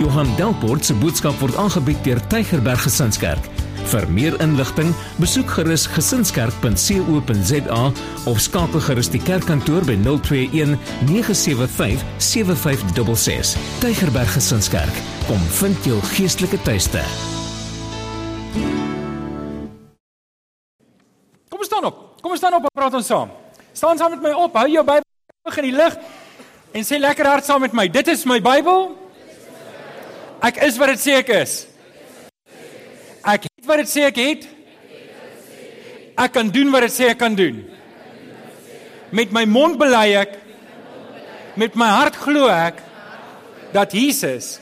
Johan Delport se boodskap word aangebied deur Tygerberg Gesinskerk. Vir meer inligting, besoek gerus gesinskerk.co.za of skakel gerus die kerkkantoor by 021 975 7566. Tygerberg Gesinskerk, kom vind jou geestelike tuiste. Kom staan op. Kom staan op en praat ons saam. Staan saam met my op. Hou jou Bybel in die lig en sê lekker hard saam met my. Dit is my Bybel. Ek is wat dit sê ek is. Ek het wat dit sê ek het. Ek kan doen wat dit sê ek kan doen. Met my mond bely ek met my hart glo ek dat Jesus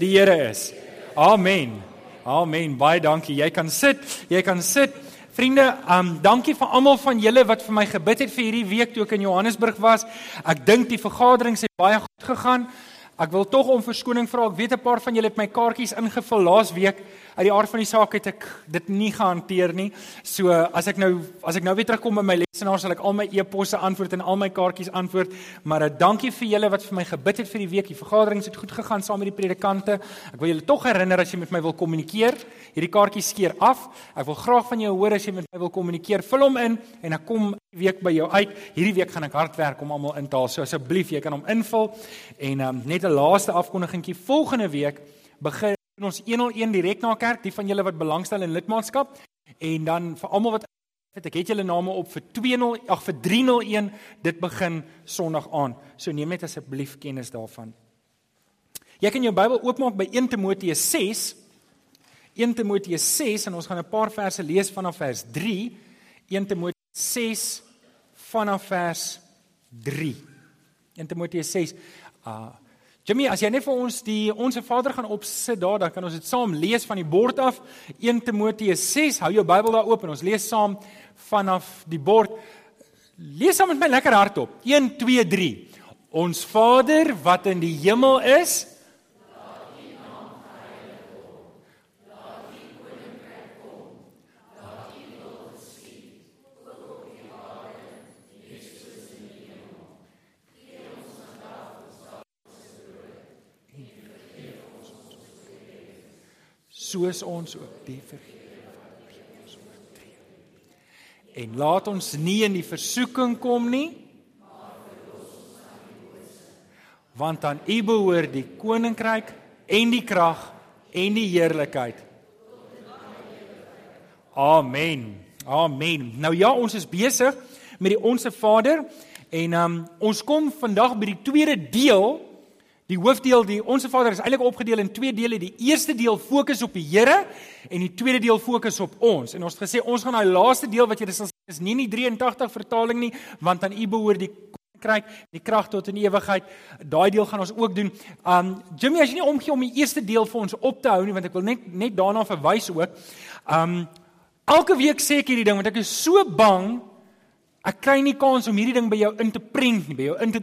die Here is. Amen. Amen. Baie dankie. Jy kan sit. Jy kan sit. Vriende, um dankie vir almal van julle wat vir my gebid het vir hierdie week toe ek in Johannesburg was. Ek dink die vergadering het baie goed gegaan. Ek wil tog om verskoning vra. Ek weet 'n paar van julle het my kaartjies ingevul laas week. Uit die aard van die saak het ek dit nie gehanteer nie. So as ek nou as ek nou weer terugkom by my lesenaar sal ek al my e-posse antwoord en al my kaartjies antwoord. Maar uh, dankie vir julle wat vir my gebid het vir die week. Die vergadering het goed gegaan saam met die predikante. Ek wil julle tog herinner as jy met my wil kommunikeer, hierdie kaartjies skeer af. Ek wil graag van jou hoor as jy met my wil kommunikeer. Vul hom in en ek kom die week by jou uit. Hierdie week gaan ek hard werk om almal in te haal. So asseblief, jy kan hom invul en um, net 'n laaste afkondigingkie. Volgende week begin ons 101 direk na kerk, die van julle wat belangstel in lidmaatskap en dan vir almal wat het ek het julle name op vir 20 ag vir 301 dit begin Sondag aan. So neem net asseblief kennis daarvan. Jy kan jou Bybel oopmaak by 1 Timoteus 6. 1 Timoteus 6 en ons gaan 'n paar verse lees vanaf vers 3. 1 Timoteus 6 vanaf vers 3. 1 Timoteus 6. Uh Jimmy, as jy net vir ons die onsse Vader gaan opsit daar, dan kan ons dit saam lees van die bord af. 1 Timoteus 6. Hou jou Bybel daar oop en ons lees saam vanaf die bord. Lees saam met my lekker hardop. 1 2 3. Ons Vader wat in die hemel is, soos ons ook die vergewe wat ons oortree. En laat ons nie in die versoeking kom nie, want aan U behoort die koninkryk en die krag en die heerlikheid. Amen. Amen. Nou ja, ons is besig met die onsse Vader en um, ons kom vandag by die tweede deel Die hoofdeel, die Onse Vader is eintlik opgedeel in twee dele. Die eerste deel fokus op die Here en die tweede deel fokus op ons. En ons het gesê ons gaan daai laaste deel wat jy dis is nie in die 83 vertaling nie, want aan U behoort die koninkryk, die krag tot in ewigheid. Daai deel gaan ons ook doen. Um Jimmy, as jy nie omgee om die eerste deel vir ons op te hou nie, want ek wil net net daarna verwys ook. Um elke week sê ek hierdie ding want ek is so bang Ek kry nie kans om hierdie ding by jou in te prent nie, by jou in te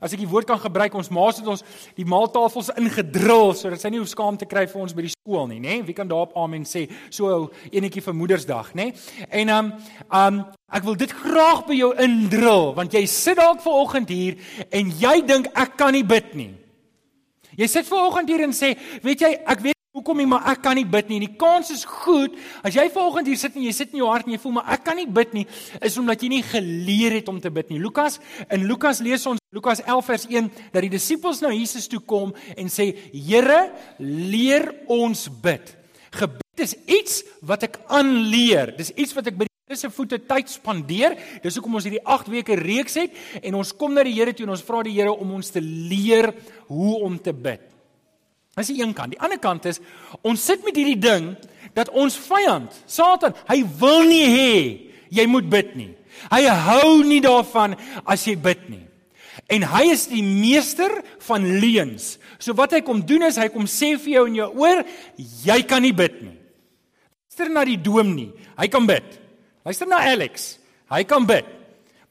as ek die woord kan gebruik, ons maas het ons die maaltafels ingedrul sodat sy nie hoef skaam te kry vir ons by die skool nie, nê? Wie kan daarop amen sê? So enetjie vir Moedersdag, nê? En um um ek wil dit graag by jou indrul want jy sit dalk ver oggend hier en jy dink ek kan nie bid nie. Jy sit ver oggend hier en sê, weet jy, ek weet Hoekom nie maar ek kan nie bid nie. Die kans is goed as jy vanoggend hier sit en jy sit in jou hart en jy voel maar ek kan nie bid nie, is omdat jy nie geleer het om te bid nie. Lukas in Lukas lees ons Lukas 11 vers 1 dat die disippels na Jesus toe kom en sê: "Here, leer ons bid." Gebed is iets wat ek aanleer. Dis iets wat ek by die Here se voete tyd spandeer. Dis hoekom ons hierdie 8 weke reeks het en ons kom na die Here toe en ons vra die Here om ons te leer hoe om te bid. Dis die een kant. Die ander kant is ons sit met hierdie ding dat ons vyand, Satan, hy wil nie hê jy moet bid nie. Hy hou nie daarvan as jy bid nie. En hy is die meester van leuns. So wat hy kom doen is hy kom sê vir jou in jou oor, jy kan nie bid nie. Luister na die doom nie. Hy kan bid. Luister na Alex. Hy kan bid.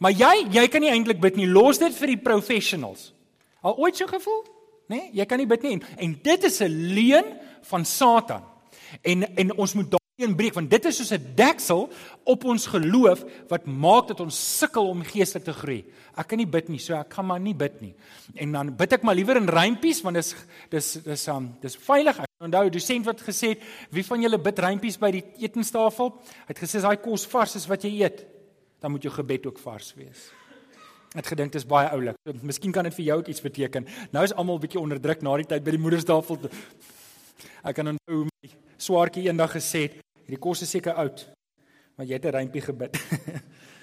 Maar jy, jy kan nie eintlik bid nie. Los dit vir die professionals. Al ooit so gevoel? Nê? Nee, jy kan nie bid nie. En dit is 'n leuen van Satan. En en ons moet daai een breek want dit is soos 'n deksel op ons geloof wat maak dat ons sukkel om geestelik te groei. Ek kan nie bid nie, so ek gaan maar nie bid nie. En dan bid ek maar liewer in rympies want dis dis dis um dis veilig. Ek onthou 'n dosent wat gesê het, "Wie van julle bid rympies by die etenstafel?" Hy het gesê daai kos vars is wat jy eet. Dan moet jou gebed ook vars wees. Ek gedink dit is baie oulik. Miskien kan dit vir jou ook iets beteken. Nou is almal bietjie onderdruk na die tyd by die moederstafel. Ek kan onthou my swaartjie eendag gesê het, hierdie kos is seker oud, maar jy het 'n rympie gebid.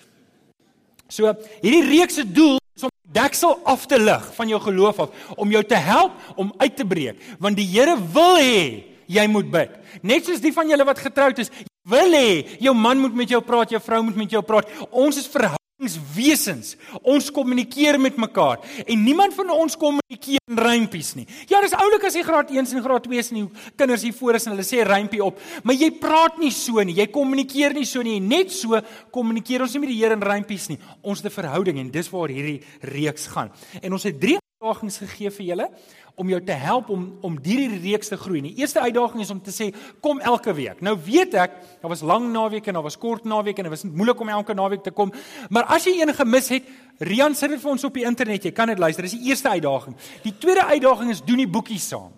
so, hierdie reeks se doel is om deksel af te lig van jou geloof af, om jou te help om uit te breek, want die Here wil hê jy moet bid. Net soos die van julle wat getroud is, wil hê jou man moet met jou praat, jou vrou moet met jou praat. Ons is wesens. Ons kommunikeer met mekaar en niemand van ons kommunikeer in rympies nie. Ja, dis oulik as jy graad 1 en graad 2 is en die kinders hier voor is en hulle sê rympie op, maar jy praat nie so nie. Jy kommunikeer nie so nie. Net so kommunikeer ons nie met die Here in rympies nie. Ons het 'n verhouding en dis waar hierdie reeks gaan. En ons het drie uitdagings gegee vir julle om jou te help om om hierdie reeks te groei. Die eerste uitdaging is om te sê kom elke week. Nou weet ek, daar was lang naweke en daar was kort naweke en dit was moeilik om elke naweek te kom. Maar as jy een gemis het, Rian sit dit vir ons op die internet. Jy kan dit luister. Dis die eerste uitdaging. Die tweede uitdaging is doen die boekie saam.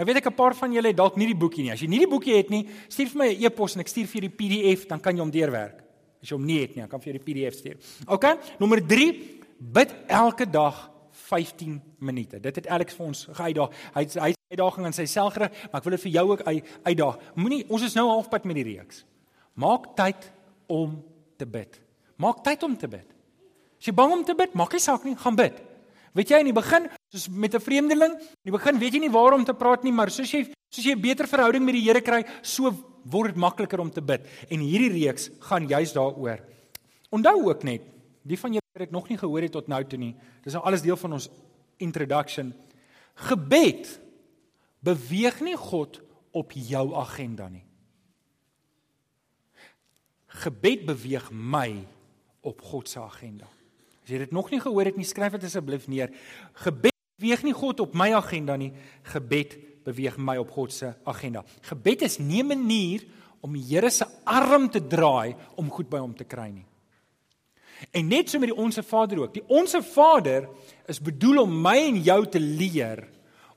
Nou weet ek 'n paar van julle het dalk nie die boekie nie. As jy nie die boekie het nie, stuur vir my 'n e-pos en ek stuur vir jou die PDF, dan kan jy hom deurwerk. As jy hom nie het nie, dan kan vir jou die PDF stuur. OK? Nommer 3, bid elke dag 15 minute. Dit het Alex vir ons geuitdaag. Hy hy het uitdaging aan sy selfgerig, maar ek wil dit vir jou ook uitdaag. Moenie ons is nou halfpad met die reeks. Maak tyd om te bid. Maak tyd om te bid. As jy bang om te bid, maak nie saak nie, gaan bid. Weet jy in die begin, soos met 'n vreemdeling, in die begin weet jy nie waar om te praat nie, maar soos jy soos jy 'n beter verhouding met die Here kry, so word dit makliker om te bid. En hierdie reeks gaan juis daaroor. Onthou ook net, die van julle wat dit nog nie gehoor het tot nou toe nie. Dis nou alles deel van ons introduction. Gebed beweeg nie God op jou agenda nie. Gebed beweeg my op God se agenda. As jy dit nog nie gehoor het nie, skryf dit asseblief neer. Gebed beweeg nie God op my agenda nie. Gebed beweeg my op God se agenda. Gebed is nie 'n manier om die Here se arm te draai om goed by hom te kry nie. En net so met die onsse Vader ook. Die onsse Vader is bedoel om my en jou te leer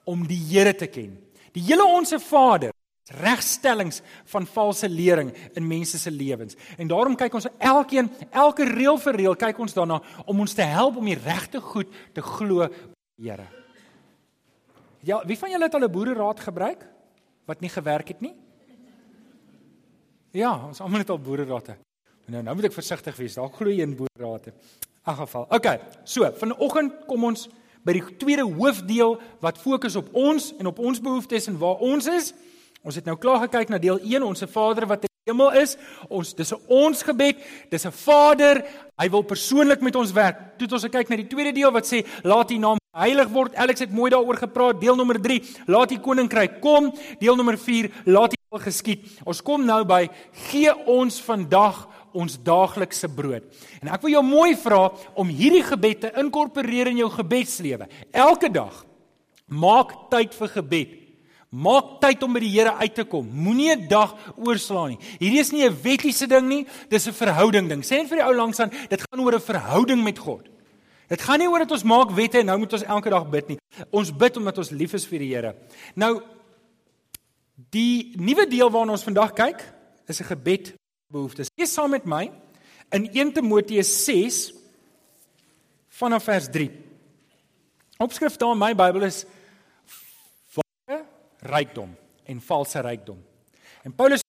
om die Here te ken. Die hele onsse Vader regstellings van valse lering in mense se lewens. En daarom kyk ons elkeen, elke reël vir reël kyk ons daarna om ons te help om die regte goed te glo die Here. Ja, wie van julle het al 'n boereraad gebruik wat nie gewerk het nie? Ja, ons almal het al boererade. Nou nou moet ek versigtig wees. Daar glo in boerrate. Ag geval. OK. So, vanoggend kom ons by die tweede hoofdeel wat fokus op ons en op ons behoeftes en waar ons is. Ons het nou klaar gekyk na deel 1, ons Vader wat in die hemel is. Ons dis 'n ons gebed. Dis 'n Vader. Hy wil persoonlik met ons werk. Toe het ons gekyk na die tweede deel wat sê laat U naam heilig word. Alex het mooi daaroor gepraat. Deel nommer 3, laat U koninkryk kom. Deel nommer 4, laat U wil geskied. Ons kom nou by gee ons vandag ons daaglikse brood. En ek wil jou mooi vra om hierdie gebed te inkorporeer in jou gebedslewe. Elke dag maak tyd vir gebed. Maak tyd om by die Here uit te kom. Moenie 'n dag oorslaan nie. Hierdie is nie 'n wettiese ding nie, dis 'n verhouding ding. Sê net vir die ou langs aan, dit gaan oor 'n verhouding met God. Dit gaan nie oor dat ons maak wette en nou moet ons elke dag bid nie. Ons bid omdat ons lief is vir die Here. Nou die nuwe deel waarna ons vandag kyk, is 'n gebed behoeftes. Lees saam met my in 1 Timoteus 6 vanaf vers 3. Opskrif daar in my Bybel is ware rykdom en valse rykdom. En Paulus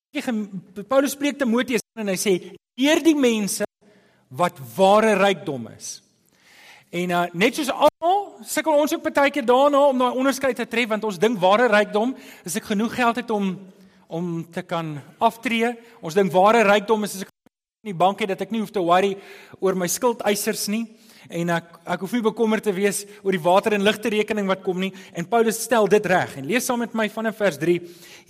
Paulus spreek Timoteus en hy sê leer die mense wat ware rykdom is. En uh, net soos almal sukkel ons ook baie keer daarna om daai onderskeid te tref want ons dink ware rykdom is ek genoeg geld het om om te kan aftree. Ons dink ware rykdom is as ek in die bank het dat ek nie hoef te worry oor my skuldeisers nie. En ek ek hoef nie bekommerd te wees oor die water en ligte rekening wat kom nie. En Paulus stel dit reg. En lees saam met my van vers 3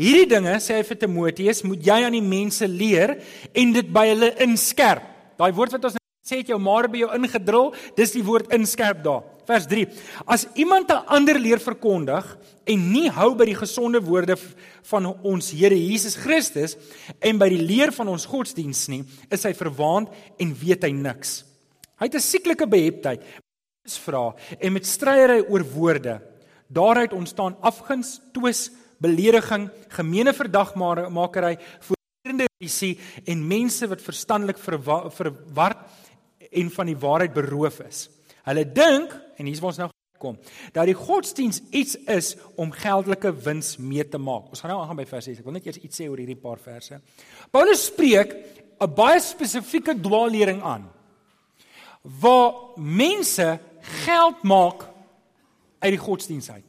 hierdie dinge sê hy vir Timoteus moet jy aan die mense leer en dit by hulle inskerp. Daai woord wat ons sê het jou maar by jou ingedrul. Dis die woord inskerp daar Vers 3. As iemand 'n ander leer verkondig en nie hou by die gesonde woorde van ons Here Jesus Christus en by die leer van ons godsdiens nie, is hy verwaand en weet hy niks. Hy het 'n sieklike beheptheid. Is vra en met stryery oor woorde. Daaruit ontstaan afguns, twis, belediging, gemeene verdagmakery, voortdurende risie en mense wat verstandelik verward en van die waarheid beroof is. Hulle dink en hier's waar ons nou kom, dat die godsdiens iets is om geldelike wins mee te maak. Ons gaan nou aangaan by vers 6. Ek wil net eers iets sê oor hierdie paar verse. Paulus spreek 'n baie spesifieke dwaallering aan waar mense geld maak uit die godsdiens uit.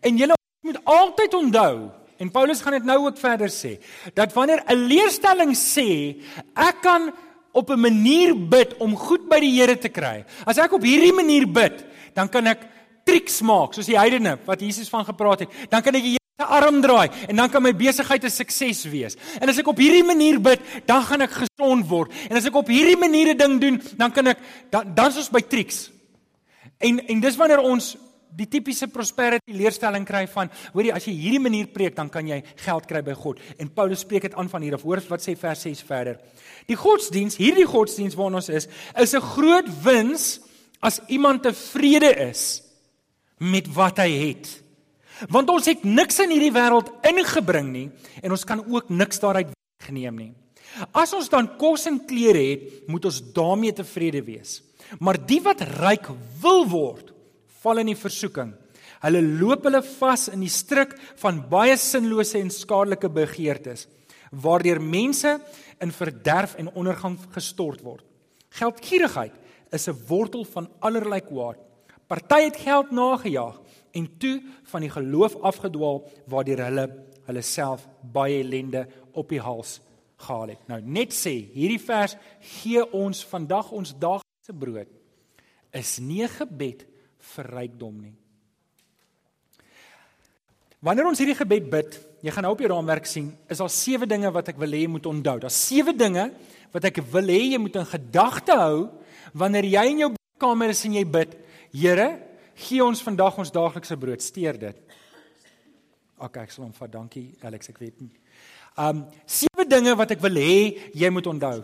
En julle moet altyd onthou en Paulus gaan dit nou ook verder sê dat wanneer 'n leerstelling sê ek kan op 'n manier bid om goed by die Here te kry. As ek op hierdie manier bid, dan kan ek triks maak soos die heidene wat Jesus van gepraat het. Dan kan ek die Here arm draai en dan kan my besigheid 'n sukses wees. En as ek op hierdie manier bid, dan gaan ek gesond word. En as ek op hierdie manier 'n ding doen, dan kan ek dan dan's ons by triks. En en dis wanneer ons die tipiese prosperity leerstelling kry van hoorie as jy hierdie manier preek dan kan jy geld kry by God. En Paulus spreek dit aan van hier af hoor wat sê vers 6 verder. Die godsdiens hierdie godsdiens waarna ons is is 'n groot wins as iemand tevrede is met wat hy het. Want ons het niks in hierdie wêreld ingebring nie en ons kan ook niks daaruit wegneem nie. As ons dan kos en klere het moet ons daarmee tevrede wees. Maar die wat ryk wil word val in die versoeking. Hulle loop hulle vas in die struik van baie sinlose en skadelike begeertes waardeur mense in verderf en ondergang gestort word. Geldgierigheid is 'n wortel van allerlei kwaad. Party het geld nagejaag en toe van die geloof afgedwaal waardeur hulle hulle self baie ellende op die hals gehaal het. Nou net sê, hierdie vers gee ons vandag ons daaglikse brood is nie gebed vir rykdom nie. Wanneer ons hierdie gebed bid, jy gaan nou op jou raamwerk sien, is daar sewe dinge wat ek wil hê jy moet onthou. Daar's sewe dinge wat ek wil hê jy moet in gedagte hou wanneer jy in jou kamer is en jy bid. Here, gee ons vandag ons daaglikse brood. Steer dit. OK, ek sal hom vat. Dankie Alex, ek weet nie. Um sewe dinge wat ek wil hê jy moet onthou.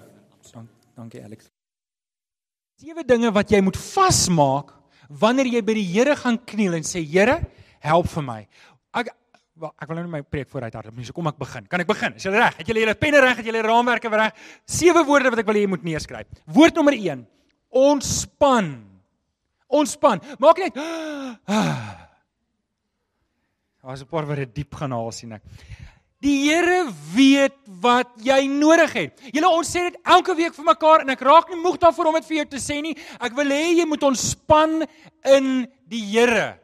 Dankie Alex. Sewe dinge wat jy moet vasmaak wanneer jy by die Here gaan kniel en sê Here, help vir my. Ek wel, ek wil nou my preek vooruit hardloop. So kom ek begin. Kan ek begin? Is jy reg? Het jy julle penne reg? Het julle raamwerke reg? Sewe woorde wat ek wil hê jy moet neerskryf. Woord nommer 1: Ontspan. Ontspan. Maak net Daar's 'n paar wat dit diep gaan haal sien ek. Die Here weet wat jy nodig het. Julle ons sê dit elke week vir mekaar en ek raak nie moeg daarvoor om dit vir jou te sê nie. Ek wil hê jy moet ontspan in die Here.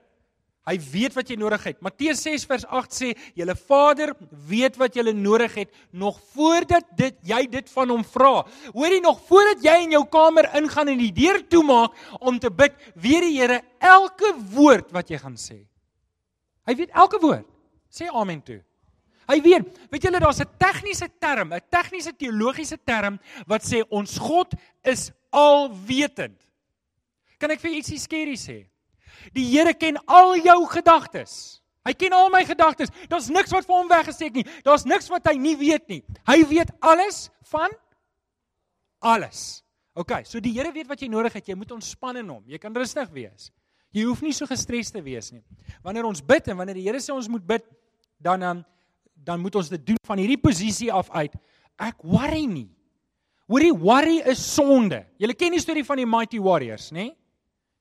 Hy weet wat jy nodig het. Matteus 6 vers 8 sê: "Julle Vader weet wat julle nodig het nog voordat dit jy dit van hom vra." Hoorie nog voordat jy in jou kamer ingaan en die deur toemaak om te bid, weet die Here elke woord wat jy gaan sê. Hy weet elke woord. Sê amen toe. Hy weet, weet julle daar's 'n tegniese term, 'n tegniese teologiese term wat sê ons God is alwetend. Kan ek vir ietsie skerry sê? Die Here ken al jou gedagtes. Hy ken al my gedagtes. Daar's niks wat vir hom weggesteek nie. Daar's niks wat hy nie weet nie. Hy weet alles van alles. OK, so die Here weet wat jy nodig het. Jy moet ontspan in hom. Jy kan rustig wees. Jy hoef nie so gestres te wees nie. Wanneer ons bid en wanneer die Here sê ons moet bid, dan dan um, dan moet ons dit doen van hierdie posisie af uit. Ek worry nie. Hoorie, worry is sonde. Julle ken die storie van die mighty warriors, né? Nee?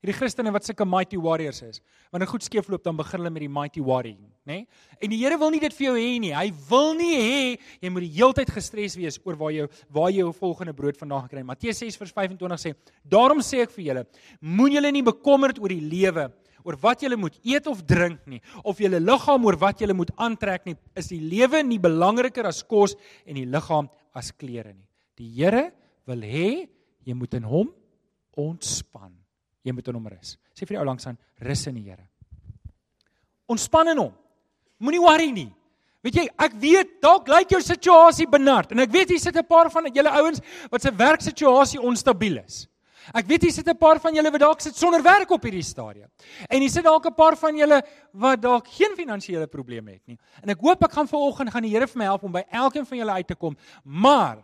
Hierdie Christene wat sulke mighty warriors is. Wanneer goed skeefloop, dan begin hulle met die mighty worrying, né? Nee? En die Here wil nie dit vir jou hê nie. Hy wil nie hê jy moet die heeltyd gestres wees oor waar jy waar jy jou volgende brood vandaan het. Matteus 6:25 sê: "Daarom sê ek vir julle, moen julle nie bekommerd oor die lewe oor wat jy moet eet of drink nie, of jou liggaam oor wat jy moet aantrek nie, is die lewe nie belangriker as kos en die liggaam as klere nie. Die Here wil hê jy moet in hom ontspan. Jy moet in hom rus. Sê vir die ou langs aan, rus in die Here. Ontspan in hom. Moenie worry nie. Weet jy, ek weet dalk lyk jou situasie benard en ek weet hier sit 'n paar van julle ouens wat se werksituasie onstabiel is. Ek weet hier sit 'n paar van julle wat dalk sit sonder werk op hierdie stadium. En hier sit dalk 'n paar van julle wat dalk geen finansiële probleme het nie. En ek hoop ek gaan vanoggend gaan die Here vir my help om by elkeen van julle uit te kom. Maar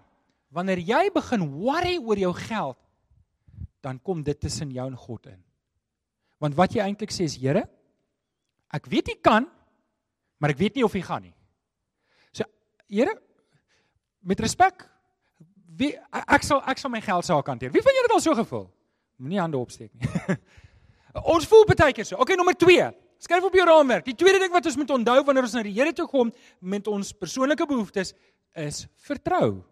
wanneer jy begin worry oor jou geld, dan kom dit tussen jou en God in. Want wat jy eintlik sê is Here, ek weet U kan, maar ek weet nie of U gaan nie. So Here, met respek wie ek sal ek sal my geld saak hanteer. Wie van julle het al so gevoel? Moenie hande opsteek nie. ons voel baie keer so. Okay, nommer 2. Skryf op jou raamwerk. Die tweede ding wat ons moet onthou wanneer ons na die Here toe kom met ons persoonlike behoeftes is vertrou.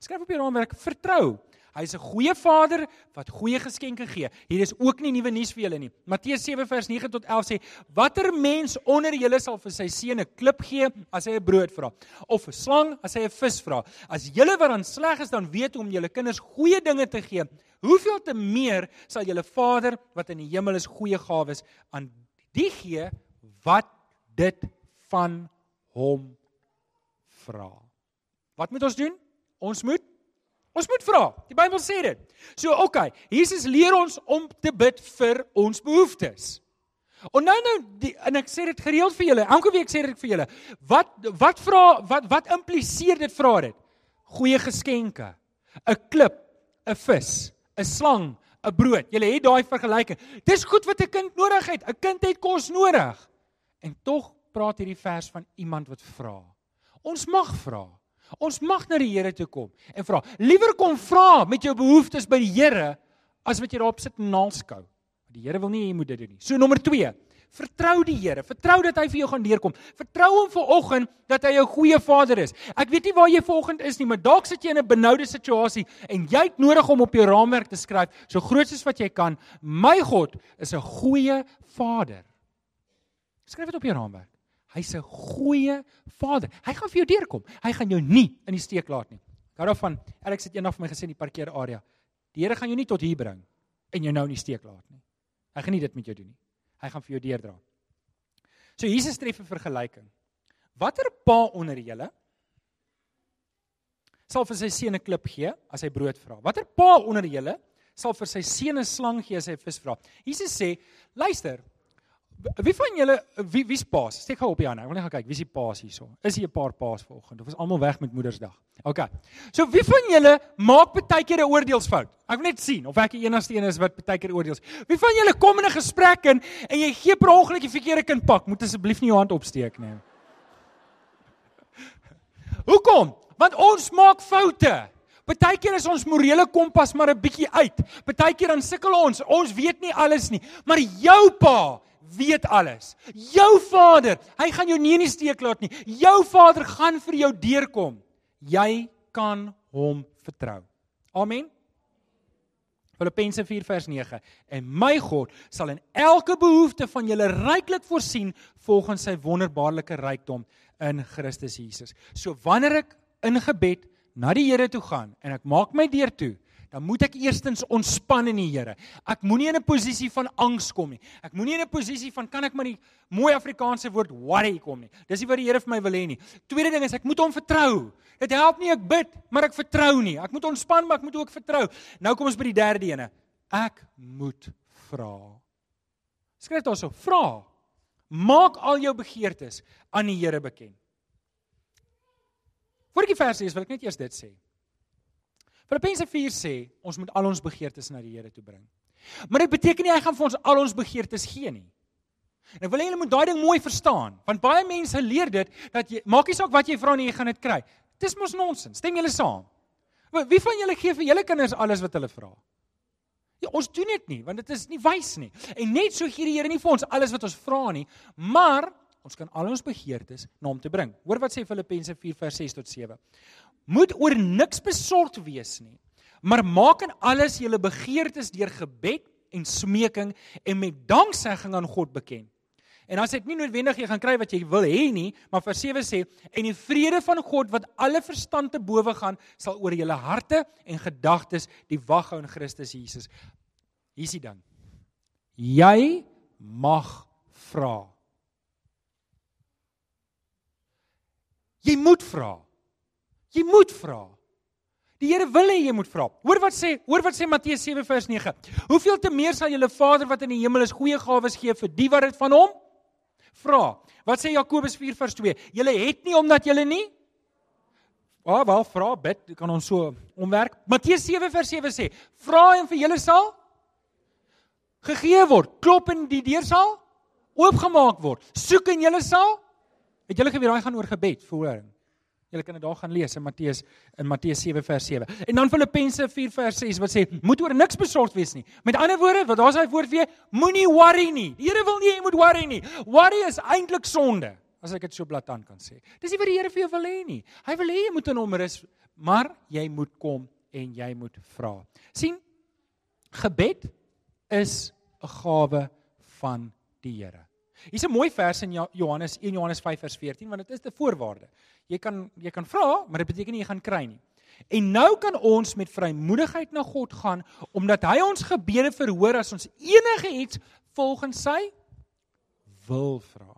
Skryf op jou raamwerk vertrou. Hy's 'n goeie Vader wat goeie geskenke gee. Hier is ook nie nuwe nuus vir julle nie. Matteus 7 vers 9 tot 11 sê: "Watter mens onder julle sal vir sy seun 'n klip gee as hy 'n brood vra, of 'n slang as hy 'n vis vra? As julle wat dan sleg is dan weet om julle kinders goeie dinge te gee, hoeveel te meer sal julle Vader wat in die hemel is goeie gawes aan die gee wat dit van hom vra?" Wat moet ons doen? Ons moet Ons moet vra. Die Bybel sê dit. So oké, okay, Jesus leer ons om te bid vir ons behoeftes. En nou nou die, en ek sê dit gereeld vir julle. Elke week sê ek vir julle, wat wat vra wat wat impliseer dit vra dit? Goeie geskenke. 'n Klip, 'n vis, 'n slang, 'n brood. Julle het daai vergelyking. Dis goed wat 'n kind nodig het. 'n Kind het kos nodig. En tog praat hierdie vers van iemand wat vra. Ons mag vra. Ons mag na die Here toe kom en vra. Liewer kom vra met jou behoeftes by die Here as wat jy daarop sit en naalskou. Die Here wil nie jy moet dit doen nie. So nommer 2. Vertrou die Here. Vertrou dat hy vir jou gaan deurkom. Vertrou hom vir oggend dat hy 'n goeie Vader is. Ek weet nie waar jy vanoggend is nie, maar dalk sit jy in 'n benoude situasie en jy het nodig om op jou raamwerk te skryf so groot soos wat jy kan. My God is 'n goeie Vader. Skryf dit op jou raamwerk. Hy's 'n goeie Vader. Hy gaan vir jou deurkom. Hy gaan jou nie in die steek laat nie. Gou daarvan, Alex het eendag vir my gesê in die parkeerarea. Die Here gaan jou nie tot hier bring en jou nou in die steek laat nie. Hy gaan nie dit met jou doen nie. Hy gaan vir jou deurdra. So Jesus tref 'n vergelyking. Watter pa onder julle sal vir sy seun 'n klip gee as hy brood vra? Watter pa onder julle sal vir sy seun 'n slang gee as hy vis vra? Jesus sê, luister, Wie van julle wie wie's paas? Steek gou op die hande. Ek wil net gaan kyk, wie's die paas hierso? Is hier 'n paar paas vanoggend of is almal weg met Moedersdag? OK. So wie van julle maak baie keer 'n oordeelsfout? Ek wil net sien of ek die enigste een is wat baie keer oordeels. Wie van julle kom in 'n gesprek in en jy gee per ongeluk die verkeerde kind pak? Moet asseblief nie jou hand opsteek nie. Hoekom? Want ons maak foute. Partykeer is ons morele kompas maar 'n bietjie uit. Partykeer dan sukkel ons. Ons weet nie alles nie, maar jou pa weet alles. Jou Vader, hy gaan jou nie in die steek laat nie. Jou Vader gaan vir jou deurkom. Jy kan hom vertrou. Amen. Filippense 4 vers 9. En my God sal in elke behoefte van julle ryklik voorsien volgens sy wonderbaarlike rykdom in Christus Jesus. So wanneer ek in gebed na die Here toe gaan en ek maak my deur toe, dan moet ek eerstens ontspan in die Here. Ek moenie in 'n posisie van angs kom nie. Ek moenie in 'n posisie van kan ek maar die mooi Afrikaanse woord worry kom nie. Dis nie wat die Here vir my wil hê nie. Tweede ding is ek moet hom vertrou. Dit help nie ek bid, maar ek vertrou nie. Ek moet ontspan, maar ek moet ook vertrou. Nou kom ons by die derde ene. Ek moet vra. Skryf daarso, vra. Maak al jou begeertes aan die Here bekend. Voordat ek die vers lees, wil ek net eers dit sê. Filippense 4 sê ons moet al ons begeertes na die Here toe bring. Maar dit beteken nie hy gaan vir ons al ons begeertes gee nie. En ek wil hê julle moet daai ding mooi verstaan, want baie mense leer dit dat jy maak nie saak wat jy vra nie, jy gaan dit kry. Dis mos nonsens. Stem julle saam? Wie van julle gee vir julle kinders alles wat hulle vra? Ja, ons doen dit nie, want dit is nie wys nie. En net so gee die Here nie vir ons alles wat ons vra nie, maar ons kan al ons begeertes na hom toe bring. Hoor wat sê Filippense 4 vers 6 tot 7 moet oor niks besorgd wees nie, maar maak in alles julle begeertes deur gebed en smeking en met danksegging aan God bekend. En as dit nie noodwendig jy gaan kry wat jy wil hê nie, maar vers 7 sê en die vrede van God wat alle verstand te bowe gaan, sal oor julle harte en gedagtes die wag hou in Christus Jesus. Hier's die ding. Jy mag vra. Jy moet vra. Jy moet vra. Die Here wil hê jy moet vra. Hoor wat sê, hoor wat sê Matteus 7 vers 9. Hoeveel te meer sal julle Vader wat in die hemel is goeie gawes gee vir die wat dit van hom vra. Wat sê Jakobus 4 vers 2? Julle het nie omdat julle nie Ah, wel vra bid, kan ons so omwerk. Matteus 7 vers 7 sê: Vra en vir julle sal gegee word. Klop en die deur sal oopgemaak word. Soek en julle sal Het julle geweet daai gaan oor gebed, verhoring? Julle kan dit daar gaan lees in Matteus in Matteus 7 vers 7. En dan Filippense 4 vers 6 wat sê moet oor niks besorgd wees nie. Met ander woorde, wat daar's hy woord weer, moenie worry nie. Die Here wil nie jy moet worry nie. Worry is eintlik sonde, as ek dit so blaatant kan sê. Dis nie wat die Here vir jou wil hê nie. Hy wil hê jy moet in hom rus, maar jy moet kom en jy moet vra. sien? Gebed is 'n gawe van die Here. Hier's 'n mooi vers in Johannes 1 Johannes 5 vers 14 want dit is 'n voorwaarde. Jy kan jy kan vra, maar dit beteken nie jy gaan kry nie. En nou kan ons met vrymoedigheid na God gaan omdat hy ons gebede verhoor as ons enige iets volgens sy wil vra.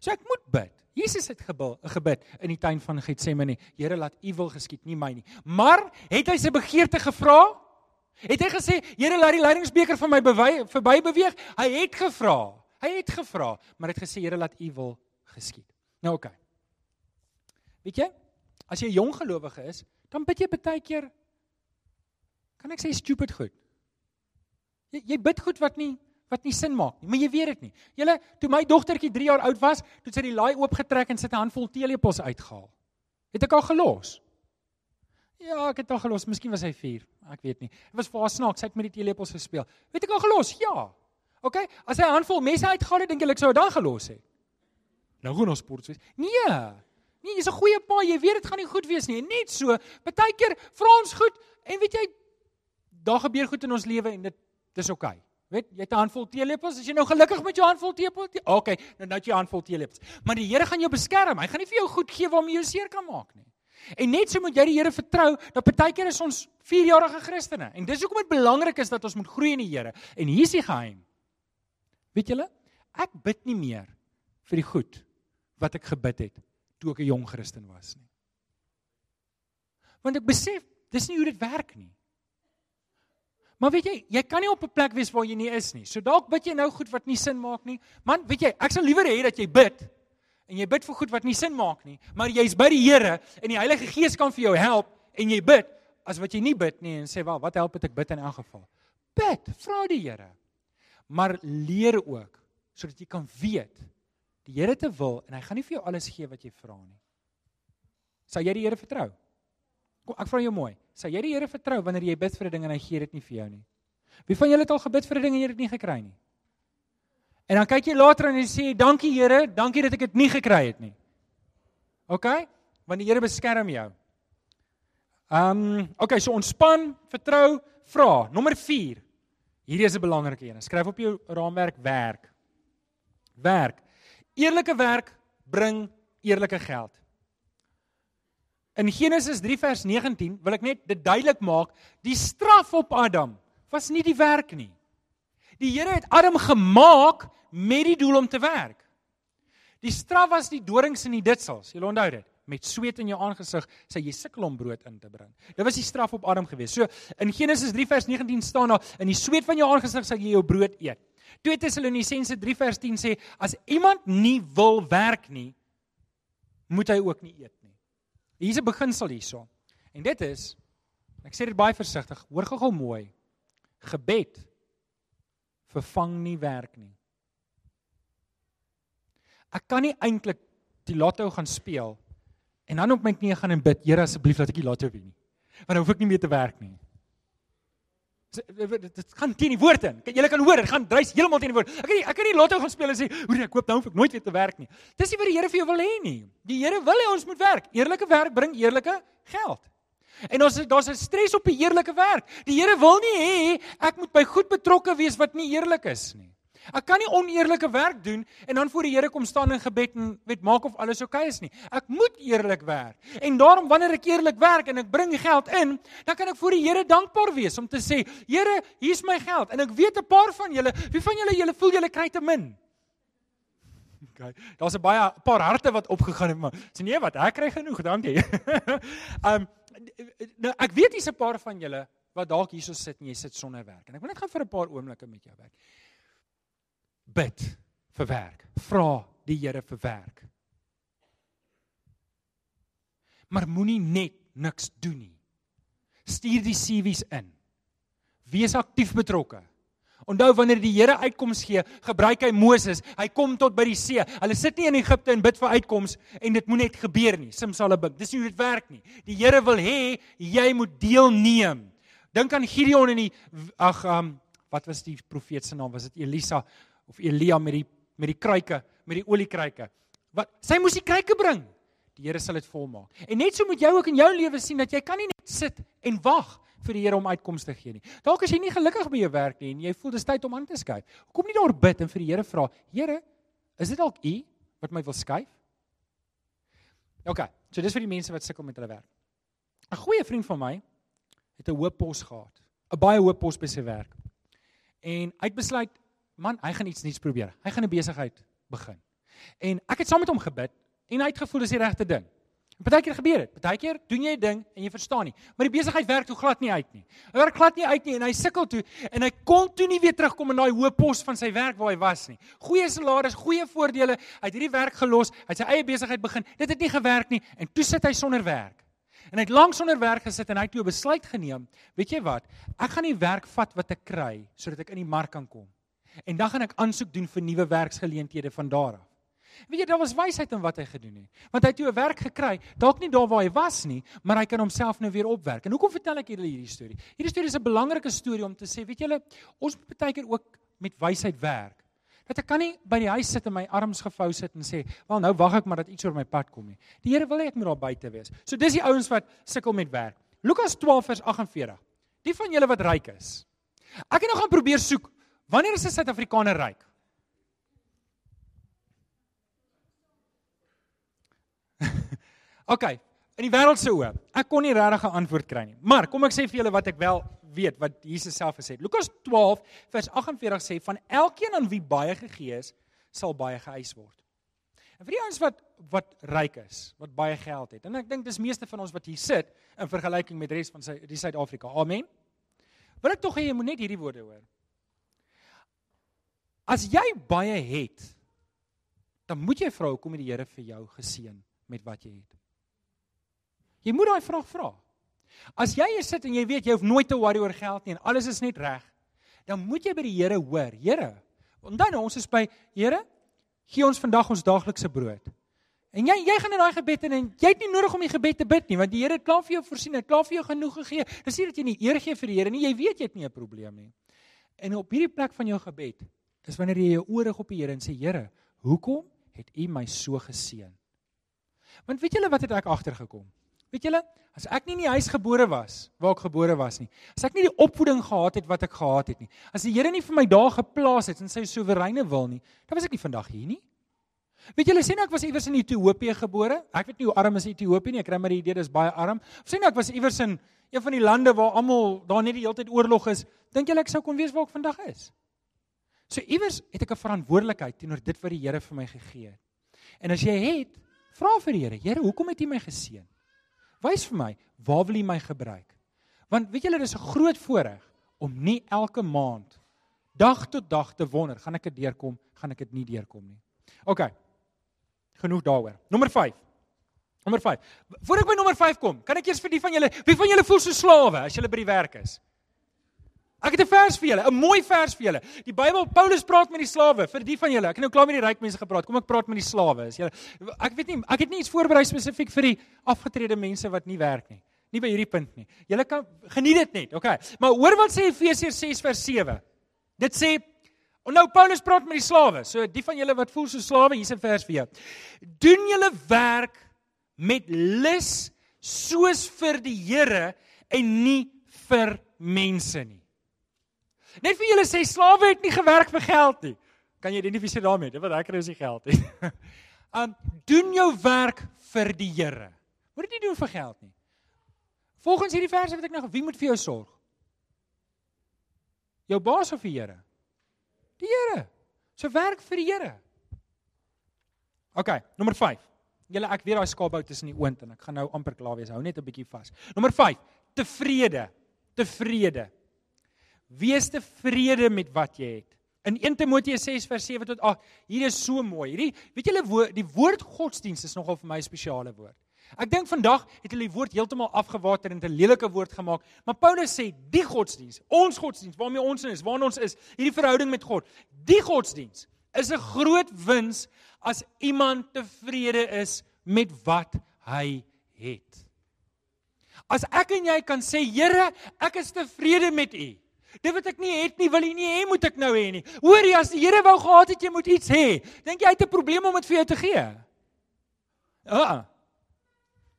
So ek moet bid. Jesus het gebid, gebid in die tuin van Getsemane. Here laat U wil geskied, nie my nie. Maar het hy sy begeerte gevra? Het hy gesê, Here laat die leidingsbeker van my verby beweeg? Hy het gevra. Hy het gevra, maar het gesê Here laat U wil geskied. Nou oké. Okay. Weet jy? As jy 'n jong gelowige is, dan bid jy baie keer kan ek sê stupid goed. Jy jy bid goed wat nie wat nie sin maak nie, maar jy weet dit nie. Julle, toe my dogtertjie 3 jaar oud was, toe sy die laai oopgetrek en sit 'n handvol teelepels uitgehaal. Het ek al gelos? Ja, ek het al gelos. Miskien was hy 4. Ek weet nie. Dit was vir haar snaaks. Sy het met die teelepels gespeel. Weet ek al gelos? Ja. OK, as hy 'n handvol messe uitgehaal het, dink jy ek sou dit dan gelos het? Nou gaan ons sport wees. Nee. Nee, jy's 'n goeie pa, jy weet dit gaan nie goed wees nie. Net so, baie keer vra ons goed en weet jy daar gebeur goed in ons lewe en dit dis OK. Weet, jy het 'n handvol teelepels, as jy nou gelukkig met jou handvol teelepels, OK, nou nou jy 'n handvol teelepels. Maar die Here gaan jou beskerm. Hy gaan nie vir jou goed gee waarmee jy seer kan maak nie. En net so moet jy die Here vertrou dat baie keer is ons 4-jarige Christene. En dis hoekom dit belangrik is dat ons moet groei in die Here. En hier is die geheim. Weet julle? Ek bid nie meer vir die goed wat ek gebid het toe ek 'n jong Christen was nie. Want ek besef dis nie hoe dit werk nie. Maar weet jy, jy kan nie op 'n plek wees waar jy nie is nie. So dalk bid jy nou goed wat nie sin maak nie. Man, weet jy, ek sal liewer hê dat jy bid en jy bid vir goed wat nie sin maak nie, maar jy's by die Here en die Heilige Gees kan vir jou help en jy bid as wat jy nie bid nie en sê, "Wel, wat help dit ek bid in elk geval?" Bid, vra die Here maar leer ook sodat jy kan weet die Here te wil en hy gaan nie vir jou alles gee wat jy vra nie. Sal jy die Here vertrou? Kom ek vra jou mooi. Sal jy die Here vertrou wanneer jy bid vir 'n ding en hy gee dit nie vir jou nie? Wie van julle het al gebid vir 'n ding en jy het dit nie gekry nie? En dan kyk jy later en jy sê dankie Here, dankie dat ek dit nie gekry het nie. OK? Want die Here beskerm jou. Ehm, um, OK, so ontspan, vertrou, vra. Nommer 4. Hierdie is 'n belangrike een. Skryf op jou raamwerk werk. Werk. Eerlike werk bring eerlike geld. In Genesis 3 vers 19 wil ek net dit duidelik maak, die straf op Adam was nie die werk nie. Die Here het Adam gemaak met die doel om te werk. Die straf was die dorings en die ditsels. Jy onthou dit met sweet in jou aangesig sê jy sukkel om brood in te bring. Dit was die straf op Adam gewees. So in Genesis 3 vers 19 staan daar in die sweet van jou aangesig sal jy jou brood eet. 2 Tessalonisense 3 vers 10 sê as iemand nie wil werk nie, moet hy ook nie eet nie. Hier's 'n beginsel hierso. En dit is ek sê dit baie versigtig, hoor gou-gou mooi. Gebed vervang nie werk nie. Ek kan nie eintlik die lotto gaan speel En dan op my knieë gaan en bid, Here asseblief laat ek die lotto wen nie. Want dan hoef ek nie meer te werk nie. Dit gaan teen die woord in. Julle kan hoor, dit gaan dreis heeltemal teen die woord. Ek kan nie ek kan nie lotto gaan speel en sê, "Hoer, ek koop nou hoef ek nooit weer te werk nie." Dis nie wat die Here vir jou wil hê nie. Die Here wil hê ons moet werk. Eerlike werk bring eerlike geld. En ons daar's 'n stres op die eerlike werk. Die Here wil nie hê ek moet by goed betrokke wees wat nie eerlik is nie. Ek kan nie oneerlike werk doen en dan voor die Here kom staan in gebed en weet maak of alles oukei okay is nie. Ek moet eerlik werk. En daarom wanneer ek eerlik werk en ek bring geld in, dan kan ek voor die Here dankbaar wees om te sê, Here, hier's my geld. En ek weet 'n paar van julle, wie van julle julle voel julle kry te min? Okay. Daar's 'n baie 'n paar harte wat opgegaan het, maar sê nee wat, ek kry genoeg, dankie. um nou ek weet hier's 'n paar van julle wat dalk hierso sit en jy sit sonder werk. En ek wil net gaan vir 'n paar oomblikke met jou werk. Bid vir werk. Vra die Here vir werk. Maar moenie net niks doen nie. Stuur die CV's in. Wees aktief betrokke. Onthou wanneer die Here uitkoms gee, gebruik hy Moses. Hy kom tot by die see. Hulle sit nie in Egipte en bid vir uitkoms en dit moet net gebeur nie. Simsalabik. Dis nie hoe dit werk nie. Die Here wil hê jy moet deelneem. Dink aan Gideon en die ag um wat was die profeet se naam? Was dit Elisa of Elia met die met die kruike, met die oliekruike? Wat sy moes die kruike bring. Die Here sal dit volmaak. En net so moet jy ook in jou lewe sien dat jy kan nie net sit en wag vir die Here om uitkomste te gee nie. Dalk as jy nie gelukkig by jou werk nie en jy voel dis tyd om aan te skuif. Kom nie daar bid en vir die Here vra, Here, is dit dalk U wat my wil skuif? OK, so dis vir die mense wat sukkel met hulle werk. 'n Goeie vriend van my het 'n hoë pos gehad, 'n baie hoë pos by sy werk. En hy het besluit, man, hy gaan iets nuuts probeer. Hy gaan 'n besigheid begin. En ek het saam met hom gebid en hy het gevoel dis die regte ding. Partykeer gebeur dit. Partykeer doen jy 'n ding en jy verstaan nie. Maar die besigheid werk toe glad nie uit nie. Hy werk glad nie uit nie en hy sukkel toe en hy kon toe nie weer terugkom in daai hoë pos van sy werk waar hy was nie. Goeie salaris, goeie voordele. Hy het hierdie werk gelos, hy het sy eie besigheid begin. Dit het nie gewerk nie en toe sit hy sonder werk. En hy het lank sonder werk gesit en hy het toe 'n besluit geneem. Weet jy wat? Ek gaan die werk vat wat ek kry sodat ek in die mark kan kom. En dan gaan ek aansoek doen vir nuwe werksgeleenthede van daar af. Weet jy, daar was wysheid in wat hy gedoen het. Want hy het toe 'n werk gekry, dalk nie daar waar hy was nie, maar hy kan homself nou weer opwerk. En hoekom vertel ek julle hierdie storie? Hierdie storie is 'n belangrike storie om te sê, weet julle, ons moet baie keer ook met wysheid werk. Dat ek kan nie by die huis sit en my arms gevou sit en sê, "Wel, nou wag ek maar dat iets oor my pad kom nie." Die Here wil hê ek moet daar buite wees. So dis die ouens wat sukkel met werk. Lukas 12 vers 48. Die van julle wat ryk is. Ek het nou gaan probeer soek, wanneer is 'n Suid-Afrikaner ryk? OK, in die wêreld se oë. Ek kon nie regtig 'n antwoord kry nie. Maar kom ek sê vir julle wat ek wel weet wat Jesus self gesê het. Lukas 12 vers 48 sê van elkeen aan wie baie gegee is, sal baie geëis word. En vir die ouens wat wat ryk is, wat baie geld het. En ek dink dis meeste van ons wat hier sit in vergelyking met res van sy die Suid-Afrika. Amen. Wil ek tog hê jy moet net hierdie woorde hoor. As jy baie het, dan moet jy vra hoekom het die Here vir jou geseën met wat jy het. Jy moet daai vraag vra. As jy hier sit en jy weet jy hoef nooit te worry oor geld nie en alles is net reg, dan moet jy by die Here hoor. Here, onthou nou ons is by Here, gee ons vandag ons daaglikse brood. En jy jy gaan in daai gebed in en jy het nie nodig om die gebed te bid nie want die Here het klaar vir jou voorsien, het klaar vir jou genoeg gegee. Dis nie dat jy nie eer gee vir die Here nie, jy weet jy het nie 'n probleem nie. En op hierdie plek van jou gebed is wanneer jy jou rig op die Here en sê Here, hoekom het U my so geseën? Want weet julle wat het ek agtergekom? Weet julle, as ek nie in die huis gebore was waar ek gebore was nie, as ek nie die opvoeding gehad het wat ek gehad het nie, as die Here nie vir my daar geplaas het in sy soewereine wil nie, dan was ek nie vandag hier nie. Weet julle, sê nou ek was iewers in Ethiopië gebore. Ek weet nie hoe arm is Ethiopië nie. Ek kry maar die idee dis baie arm. Of sê nou ek was iewers in een van die lande waar almal daar net die hele tyd oorlog is. Dink julle ek sou kon weet waar ek vandag is? So iewers het ek 'n verantwoordelikheid teenoor dit wat die Here vir my gegee het. En as jy het, vra vir die Here, Here, hoekom het U my geseën? Wys vir my, waar wil U my gebruik? Want weet julle, dis 'n groot voorreg om nie elke maand dag tot dag te wonder, gaan ek dit deurkom, gaan ek dit nie deurkom nie. OK. Genoeg daaroor. Nommer 5. Nommer 5. Voordat ek by nommer 5 kom, kan ek eers vir die van julle, wie van julle voel so slawe as julle by die werk is? Ek het 'n vers vir julle, 'n mooi vers vir julle. Die Bybel, Paulus praat met die slawe, vir die van julle. Ek het nou klaar met die ryk mense gepraat. Kom ek praat met die slawe. Is julle Ek weet nie, ek het nie iets voorberei spesifiek vir die afgetrede mense wat nie werk nie. Nie by hierdie punt nie. Julle kan geniet dit net, okay. Maar hoor wat sê Efesiërs 6 vers 7. Dit sê nou Paulus praat met die slawe. So die van julle wat voel so slawe, hier's 'n vers vir jou. Doen julle werk met lus soos vir die Here en nie vir mense nie. Net vir julle sê slawe het nie gewerk vir geld nie. Kan jy identifiseer daarmee? Dit wat ek kry is die geld. um doen jou werk vir die Here. Moet dit nie doen vir geld nie. Volgens hierdie verse wat ek nou wie moet vir jou sorg? Jou baas of die Here? Die Here. So werk vir die Here. OK, nommer 5. Julle ek weet daai skaapbou tussen die oond en ek gaan nou amper klaar wees. Hou net 'n bietjie vas. Nommer 5. Tevrede. Tevrede. Wees tevrede met wat jy het. In 1 Timoteus 6 vers 7 tot 8. Hier is so mooi. Hierdie weet julle woord die woord godsdiens is nogal vir my 'n spesiale woord. Ek dink vandag het hulle die woord heeltemal afgewater en 'n lelike woord gemaak. Maar Paulus sê die godsdiens, ons godsdiens waarmee ons in is, waarna ons is, hierdie verhouding met God, die godsdiens is 'n groot wins as iemand tevrede is met wat hy het. As ek en jy kan sê, Here, ek is tevrede met U. Dit wat ek nie het nie, wil U nie hê moet ek nou hê nie. Hoor jy as die Here wou gehad het jy moet iets hê, dink jy hy het 'n probleem om dit vir jou te gee? Ja.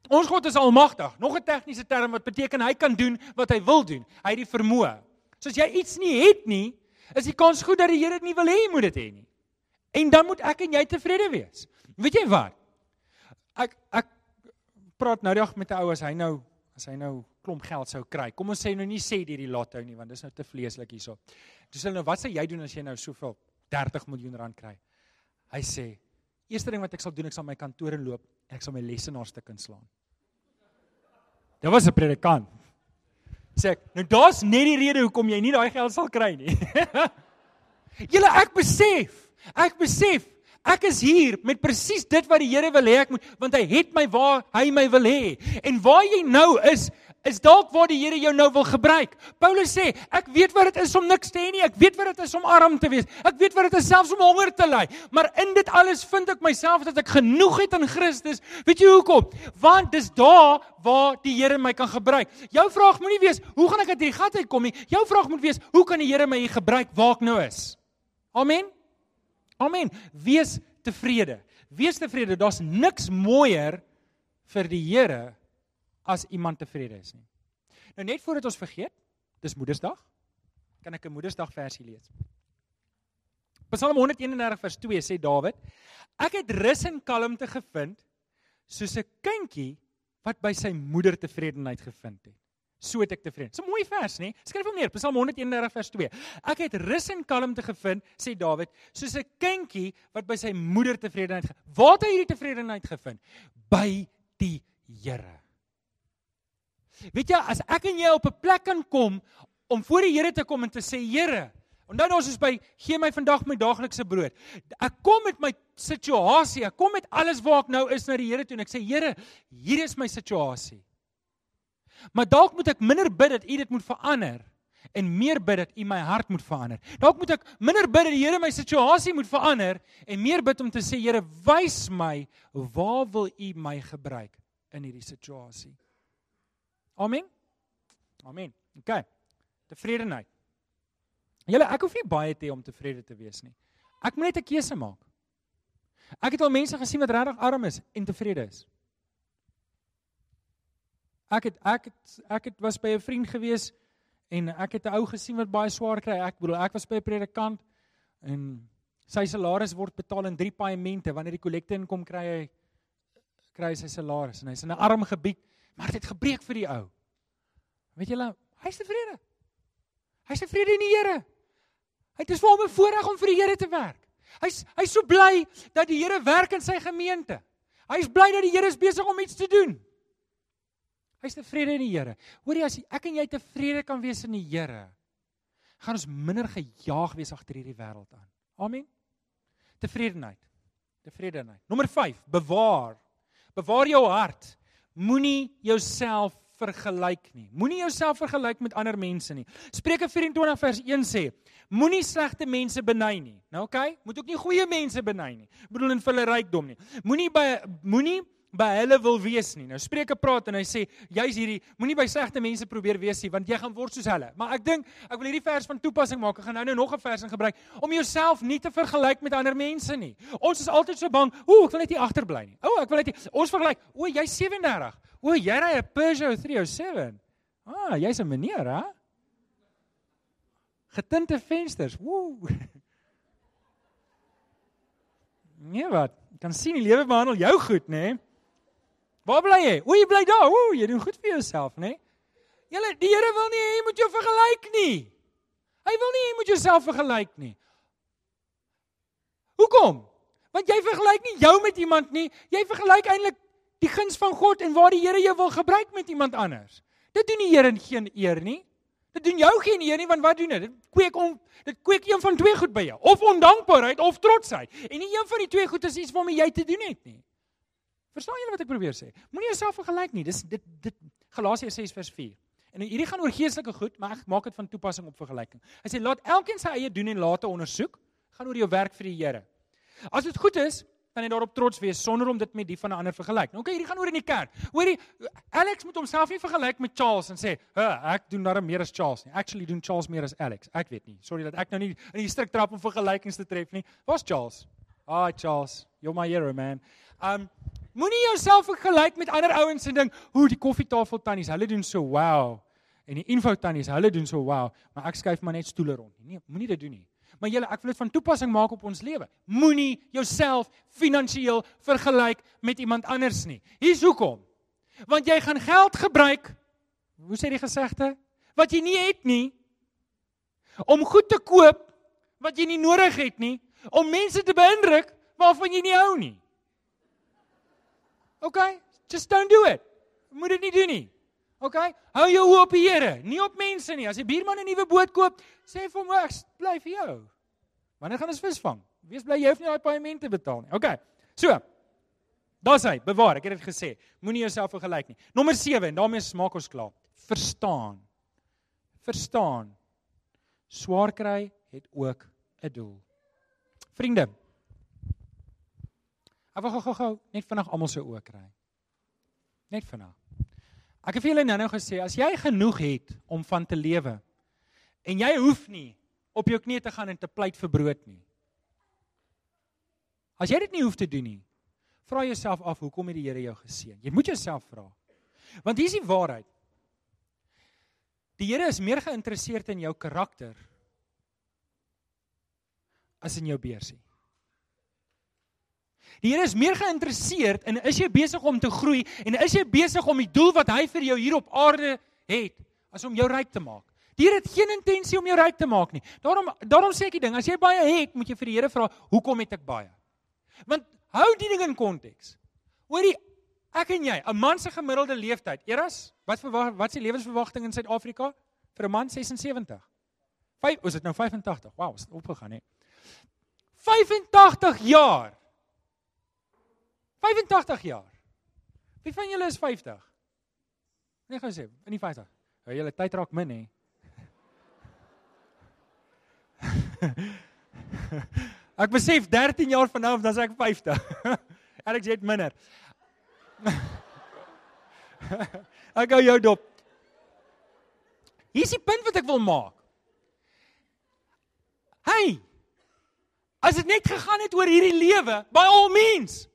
Ons God is almagtig. Nog 'n tegniese term wat beteken hy kan doen wat hy wil doen. Hy het die vermoë. So as jy iets nie het nie, is die kans goed dat die Here dit nie wil hê moet dit hê nie. En dan moet ek en jy tevrede wees. Weet jy wat? Ek ek praat nou dag met 'n ou as hy nou as hy nou klomp geld sou kry. Kom ons sê nou nie sê deur die lotto nie want dis nou te vleeslik hierso. Dis hulle nou wat sê jy doen as jy nou soveel 30 miljoen rand kry? Hy sê eerste ding wat ek sal doen ek sal my kantoor inloop en ek sal my lesenaar stuk inslaan. Dit was 'n predikant. Sê ek, nou daar's net die rede hoekom jy nie daai geld sal kry nie. Julle ek besef Ek besef ek is hier met presies dit wat die Here wil hê ek moet want hy het my waar hy my wil hê. En waar jy nou is is dalk waar die Here jou nou wil gebruik. Paulus sê, ek weet wat dit is om niks te hê nie. Ek weet wat dit is om arm te wees. Ek weet wat dit is selfs om honger te ly. Maar in dit alles vind ek myself dat ek genoeg het in Christus. Weet jy hoekom? Want dis daar waar die Here my kan gebruik. Jou vraag moenie wees, hoe gaan ek uit hierdie gat uitkom nie? Jou vraag moet wees, hoe kan die Here my hier gebruik waar ek nou is? Amen. Amen. Wees tevrede. Wees tevrede. Daar's niks mooier vir die Here as iemand tevrede is nie. Nou net voordat ons vergeet, dis Moedersdag. Kan ek 'n Moedersdag versie lees? Psalm 131 vers 2 sê Dawid: Ek het rus en kalmte gevind soos 'n kindjie wat by sy moeder tevredenheid gevind het so het ek tevrede. Dis 'n mooi vers, nê? Skryf hom neer, Psalm 131 vers 2. Ek het rus en kalmte gevind, sê Dawid, soos 'n kindjie wat by sy moeder tevredenheid gevind. Waar het hy hierdie tevredenheid gevind? By die Here. Weet jy, as ek en jy op 'n plek kan kom om voor die Here te kom en te sê, Here, Onthou nou ons is by gee my vandag my daaglikse brood. Ek kom met my situasie, ek kom met alles waar ek nou is na die Here toe en ek sê Here, hier is my situasie. Maar dalk moet ek minder bid dat U dit moet verander en meer bid dat U my hart moet verander. Dalk moet ek minder bid dat die Here my situasie moet verander en meer bid om te sê Here, wys my waar wil U my gebruik in hierdie situasie. Amen. Amen. OK. Tevredenheid. Julle, ek hoef nie baie te hê om tevrede te wees nie. Ek moet net 'n keuse maak. Ek het al mense gesien wat regtig arm is en tevrede is. Ek het ek het ek het was by 'n vriend gewees en ek het 'n ou gesien wat baie swaar kry. Ek bedoel, ek was by 'n predikant en sy salaris word betaal in drie paemente. Wanneer die kollekte inkom, kry hy kry hy sy salaris en hy's in 'n arm gebied, maar dit het gebreek vir die ou. Weet julle, hy's tevrede. Hy's tevrede in die Here. Hy het is vir hom 'n voorreg om vir die Here te werk. Hy's hy's so bly dat die Here werk in sy gemeente. Hy's bly dat die Here is besig om iets te doen. Hy's tevrede in die Here. Hoorie as ek en jy tevrede kan wees in die Here, gaan ons minder gejaag wees agter hierdie wêreld aan. Amen. Tevredenheid. Tevredenheid. Nommer 5, bewaar. Bewaar jou hart. Moenie jouself vergelyk nie. Moenie jouself vergelyk met ander mense nie. Spreuke 24 vers 1 sê: Moenie slegte mense beny nie. Nou oké, okay, moet ook nie goeie mense beny nie. Ek bedoel in hulle rykdom nie. Moenie by moenie by hulle wil wees nie. Nou Spreuke praat en hy sê jy's hierdie moenie by slegte mense probeer wees nie want jy gaan word soos hulle. Maar ek dink ek wil hierdie vers van toepassing maak. Ek gaan nou nou nog 'n vers in gebruik om jouself nie te vergelyk met ander mense nie. Ons is altyd so bang, ooh, ek wil net hier agterbly nie. O, ek wil net hier. Ons vergelyk, o, jy's 37. O, jy ry 'n Peugeot 307. Ah, jy's 'n meneer, hè? Getinte vensters. Woe. Nee wat? Kan sien die lewe behandel jou goed, nê? Nee? Waar bly jy? O, jy bly daar. O, jy doen goed vir jouself, né? Nee? Julle, die Here wil nie hê jy moet jou vergelyk nie. Hy wil nie hê jy moet jouself vergelyk nie. Hoekom? Want jy vergelyk nie jou met iemand nie, jy vergelyk eintlik die guns van God en waar die Here jou wil gebruik met iemand anders. Dit doen die Here geen eer nie. Dit doen jou geen eer nie want wat doen dit? Dit kweek om dit kweek een van twee goed by jou, of ondankbaarheid of trotsheid. En nie een van die twee goed is iets waarmee jy te doen het nie. Verstaan julle wat ek probeer sê? Moenie jouself vergelyk nie. Dis dit dit Galasiërs 6 vers 4. En hierdie gaan oor geestelike goed, maar ek maak dit van toepassing op vergelyking. Hy sê laat elkeen sy eie doen en late ondersoek. Gaan oor jou werk vir die Here. As dit goed is, kan jy daarop trots wees sonder om dit met die van 'n ander vergelyk. Nou okay, hierdie gaan oor in die kerk. Hoorie, Alex moet homself nie vergelyk met Charles en sê, "Huh, ek doen darem meer as Charles nie. Actually doen Charles meer as Alex." Ek weet nie. Sorry dat ek nou nie in die strik trap om vergelykings te tref nie. Waar's Charles? Ah, Charles, you're my hero, man. Um moenie jouself vergelyk met ander ouens en dink, "Hoe die koffietafel tannies, hulle doen so wow." En die info tannies, hulle doen so wow, maar ek skuif maar net stoele rond nie. Nee, moenie dit doen nie. Maar julle, ek wil dit van toepassing maak op ons lewe. Moenie jouself finansiëel vergelyk met iemand anders nie. Hier's hoekom. Want jy gaan geld gebruik, hoe sê die gesegde, wat jy nie het nie om goed te koop wat jy nie nodig het nie, om mense te beïndruk waarvan jy nie hou nie. OK, just don't do it. Moet dit nie doen nie. OK? Hou jou oë op die Here, nie op mense nie. As die buurman 'n nuwe boot koop, sê vir hom, "Ek bly vir jou." Wanneer gaan ons visvang? Wees bly jy hoef nie daai paemente betaal nie. OK. So. Daar's hy, bewaar, ek het dit gesê. Moenie jouself vergelyk nie. Nommer 7 en daarmee smaak ons klaar. Verstaan. Verstaan. Swaar kry het ook 'n doel. Vriende. Ek wil gou-gou net vinnig almal se oë kry. Net vinnig. Ek het vir julle nou-nou gesê as jy genoeg het om van te lewe en jy hoef nie op jou knieë te gaan en te pleit vir brood nie. As jy dit nie hoef te doen nie, vra jouself af hoekom het die Here jou geseën? Jy moet jouself vra. Want hier is die waarheid. Die Here is meer geïnteresseerd in jou karakter as in jou beursie. Die Here is meer geïnteresseerd in is jy besig om te groei en is jy besig om die doel wat hy vir jou hier op aarde het as om jou ryk te maak. Die Here het geen intensie om jou ryk te maak nie. Daarom daarom sê ek die ding, as jy baie het, moet jy vir die Here vra, "Hoekom het ek baie?" Want hou die ding in konteks. Hoorie, ek en jy, 'n man se gemiddelde leeftyd, Eras, wat verwag wat is die lewensverwagting in Suid-Afrika vir 'n man 76? 5, is dit nou 85? Wow, het opgegaan hè. 85 jaar. 85 jaar. Wie van julle is 50? Nee, gaan sê, in die 50. Ja, julle tyd raak min hè. ek besef 13 jaar van nou af dan is ek 50. Alex het minder. ek gou jou dop. Hier is die punt wat ek wil maak. Hey. As dit net gegaan het oor hierdie lewe, by all means,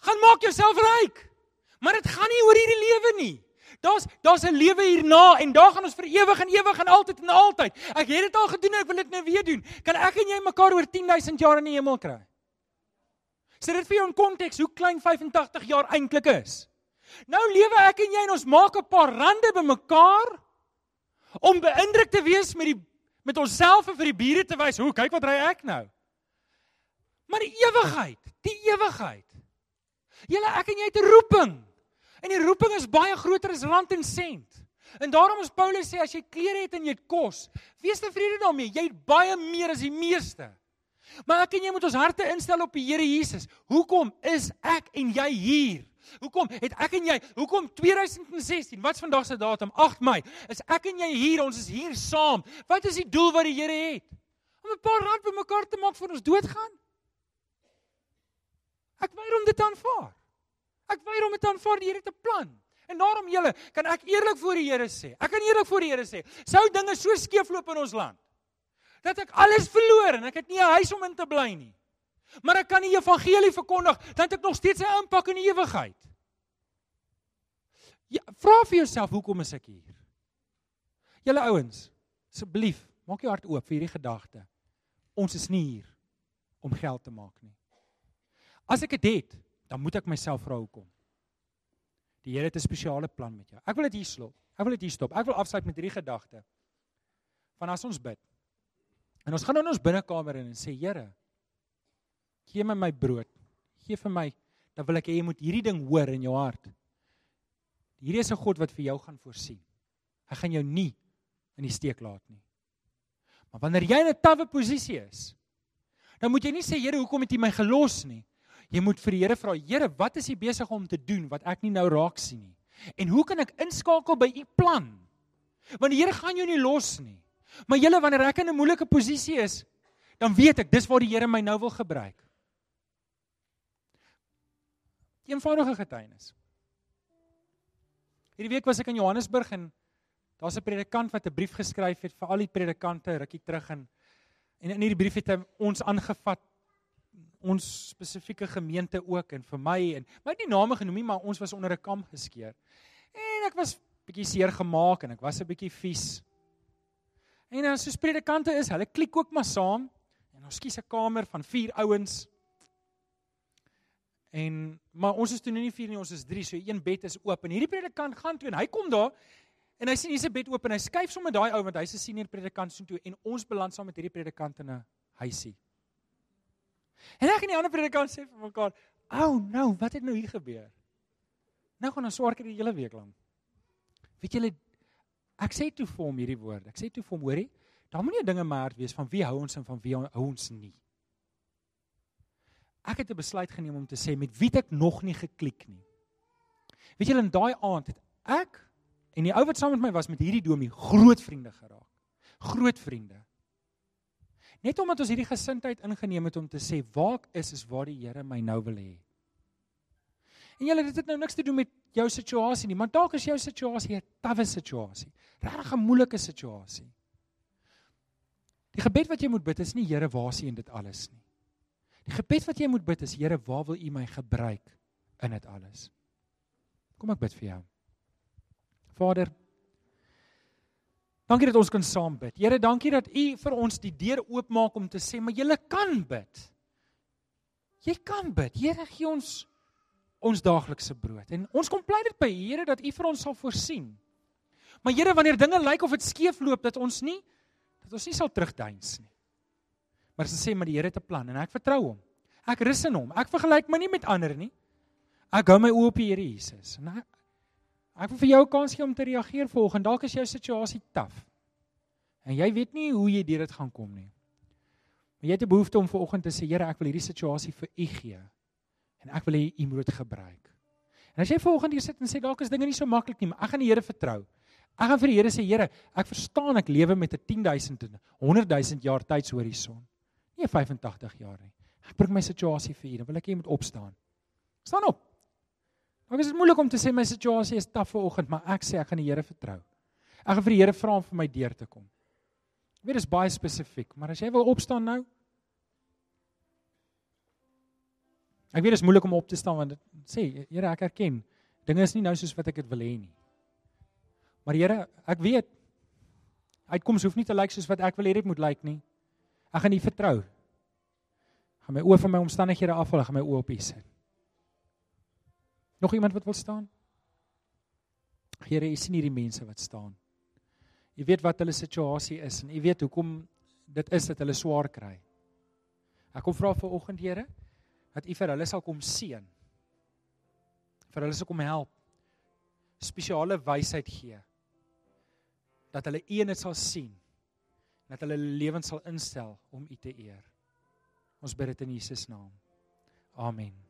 gaan maak jouself ryk. Maar dit gaan nie oor hierdie lewe nie. Daar's daar's 'n lewe hierna en daar gaan ons vir ewig en ewig en altyd en altyd. Ek het dit al gedoen en ek wil dit nou weer doen. Kan ek en jy mekaar oor 10000 jaar in die hemel kry? Sit dit vir jou in konteks hoe klein 85 jaar eintlik is. Nou lewe ek en jy en ons maak 'n paar rande bymekaar om beïndruk te wees met die met onsself en vir die bure te wys, hoe kyk wat ry ek nou? Maar die ewigheid, die ewigheid. Julle ek en jy het 'n roeping. En die roeping is baie groter as rand en sent. En daarom is Paulus sê as jy klere het en jy het kos, wees tevrede daarmee. Jy het baie meer as die meeste. Maar ek en jy moet ons harte instel op die Here Jesus. Hoekom is ek en jy hier? Hoekom het ek en jy, hoekom 2016, wat's vandag se datum? 8 Mei. Is ek en jy hier? Ons is hier saam. Wat is die doel wat die Here het? Om 'n paar rand bymekaar te maak vir ons doodgaan? Ek weier om dit te aanvaar. Ek weier om dit te aanvaar. Die Here het 'n plan. En daarom julle, kan ek eerlik voor die Here sê. Ek kan eerlik voor die Here sê. Sou dinge so skeefloop in ons land dat ek alles verloor en ek het nie 'n huis om in te bly nie. Maar ek kan die evangelie verkondig, dan het ek nog steeds 'n impak in die ewigheid. Ja, vra vir jouself hoekom is ek hier? Julle ouens, asseblief, maak jou hart oop vir hierdie gedagte. Ons is nie hier om geld te maak nie. As ek dit het, dan moet ek myself vra hoekom. Die Here het 'n spesiale plan met jou. Ek wil dit hier stop. Ek wil dit hier stop. Ek wil afsluit met hierdie gedagte. Van as ons bid. En ons gaan nou in ons binnekamer in en sê Here, Gee my my brood. Gee vir my, dan wil ek hê jy moet hierdie ding hoor in jou hart. Hierdie is 'n God wat vir jou gaan voorsien. Hy gaan jou nie in die steek laat nie. Maar wanneer jy in 'n tawwe posisie is, dan moet jy nie sê Here, hoekom het U my gelos nie? Jy moet vir die Here vra, Here, wat is U besig om te doen wat ek nie nou raak sien nie? En hoe kan ek inskakel by U plan? Want die Here gaan jou nie los nie. Maar julle wanneer ek in 'n moeilike posisie is, dan weet ek dis waar die Here my nou wil gebruik. Eenvoudige getuienis. Hierdie week was ek in Johannesburg en daar's 'n predikant wat 'n brief geskryf het vir al die predikante rukkie terug en en in hierdie brief het hy ons aangevat ons spesifieke gemeente ook en vir my en my het nie name genoem nie maar ons was onder 'n kam geskeer. En ek was bietjie seer gemaak en ek was 'n bietjie vies. En dan soos predikante is, hulle klik ook maar saam en ons kies 'n kamer van 4 ouens. En maar ons is toe nie 4 nie, ons is 3, so een bed is oop en hierdie predikant gaan toe en hy kom daar en hy sien hier's 'n bed oop en hy skuif sommer daai ou want hy's 'n senior predikant so toe en ons beland saam met hierdie predikant in 'n huisie. En ek en die ander predikant sê vir mekaar, "Ou, oh, nou, wat het nou hier gebeur?" Nou gaan ons swaar kry die hele week lank. Weet julle ek sê toe vir hom hierdie woord. Ek sê toe vir hom, hoorie, daar moenie dinge maar wees van wie hou ons en van wie hou ons nie. Ek het 'n besluit geneem om te sê met wie ek nog nie geklik nie. Weet julle in daai aand het ek en die ou wat saam met my was met hierdie domie groot vriende geraak. Groot vriende. Net omdat ons hierdie gesindheid ingeneem het om te sê waar ek is is waar die Here my nou wil hê. En julle dit het nou niks te doen met jou situasie nie, maar dalk is jou situasie 'n tawwe situasie, regtig 'n moeilike situasie. Die gebed wat jy moet bid is nie Here, waar is U in dit alles nie. Die gebed wat jy moet bid is Here, waar wil U my gebruik in dit alles? Kom ek bid vir jou. Vader, dankie dat ons kan saam bid. Here, dankie dat U vir ons die deur oopmaak om te sê, maar jy kan bid. Jy kan bid. Here, gee ons ons daaglikse brood. En ons kom pleit dit by Here dat U vir ons sal voorsien. Maar Here, wanneer dinge lyk of dit skeefloop dat ons nie dat ons nie sal terugduins nie. Maar as jy sê maar die Here het 'n plan en ek vertrou hom. Ek rus in hom. Ek vergelyk my nie met ander nie. Ek hou my oë op die Here Jesus. En ek, ek wil vir jou 'n kans gee om te reageer volgens dalk is jou situasie taaf. En jy weet nie hoe jy deur dit gaan kom nie. Maar jy het 'n behoefte om vanoggend te sê Here, ek wil hierdie situasie vir U gee en ek wil hê u moet dit gebruik. En as jy volgende keer sit en sê dalk is dinge nie so maklik nie, maar ek gaan die Here vertrou. Ek gaan vir die Here sê Here, ek verstaan ek lewe met 'n 10000 en 100000 jaar tydshorison. Nie 85 jaar nie. Ek bring my situasie vir u, dan wil ek hê jy moet opstaan. Staan op. Dalk is dit moeilik om te sê my situasie is taaf vanoggend, maar ek sê ek gaan die Here vertrou. Ek gaan vir die Here vra om vir my deur te kom. Ek weet dit is baie spesifiek, maar as jy wil opstaan nou, Ek weet dit is moeilik om op te staan want dit sê Here ek erken dinge is nie nou soos wat ek dit wil hê nie. Maar Here, ek weet uitkoms hoef nie te lyk soos wat ek wil hê dit moet lyk nie. Ek gaan U vertrou. Ek gaan my oë van my omstandighede afhaal, ek gaan my oë op U sit. Nog iemand wat wil staan? Here, U sien hierdie mense wat staan. U weet wat hulle situasie is en U weet hoekom dit is dat hulle swaar kry. Ek kom vra vir oggend, Here, dat U vir hulle sal kom seën. Vir hulle sal kom help. Spesiale wysheid gee. Dat hulle eenheid sal sien. Dat hulle lewens sal instel om U te eer. Ons bid dit in Jesus naam. Amen.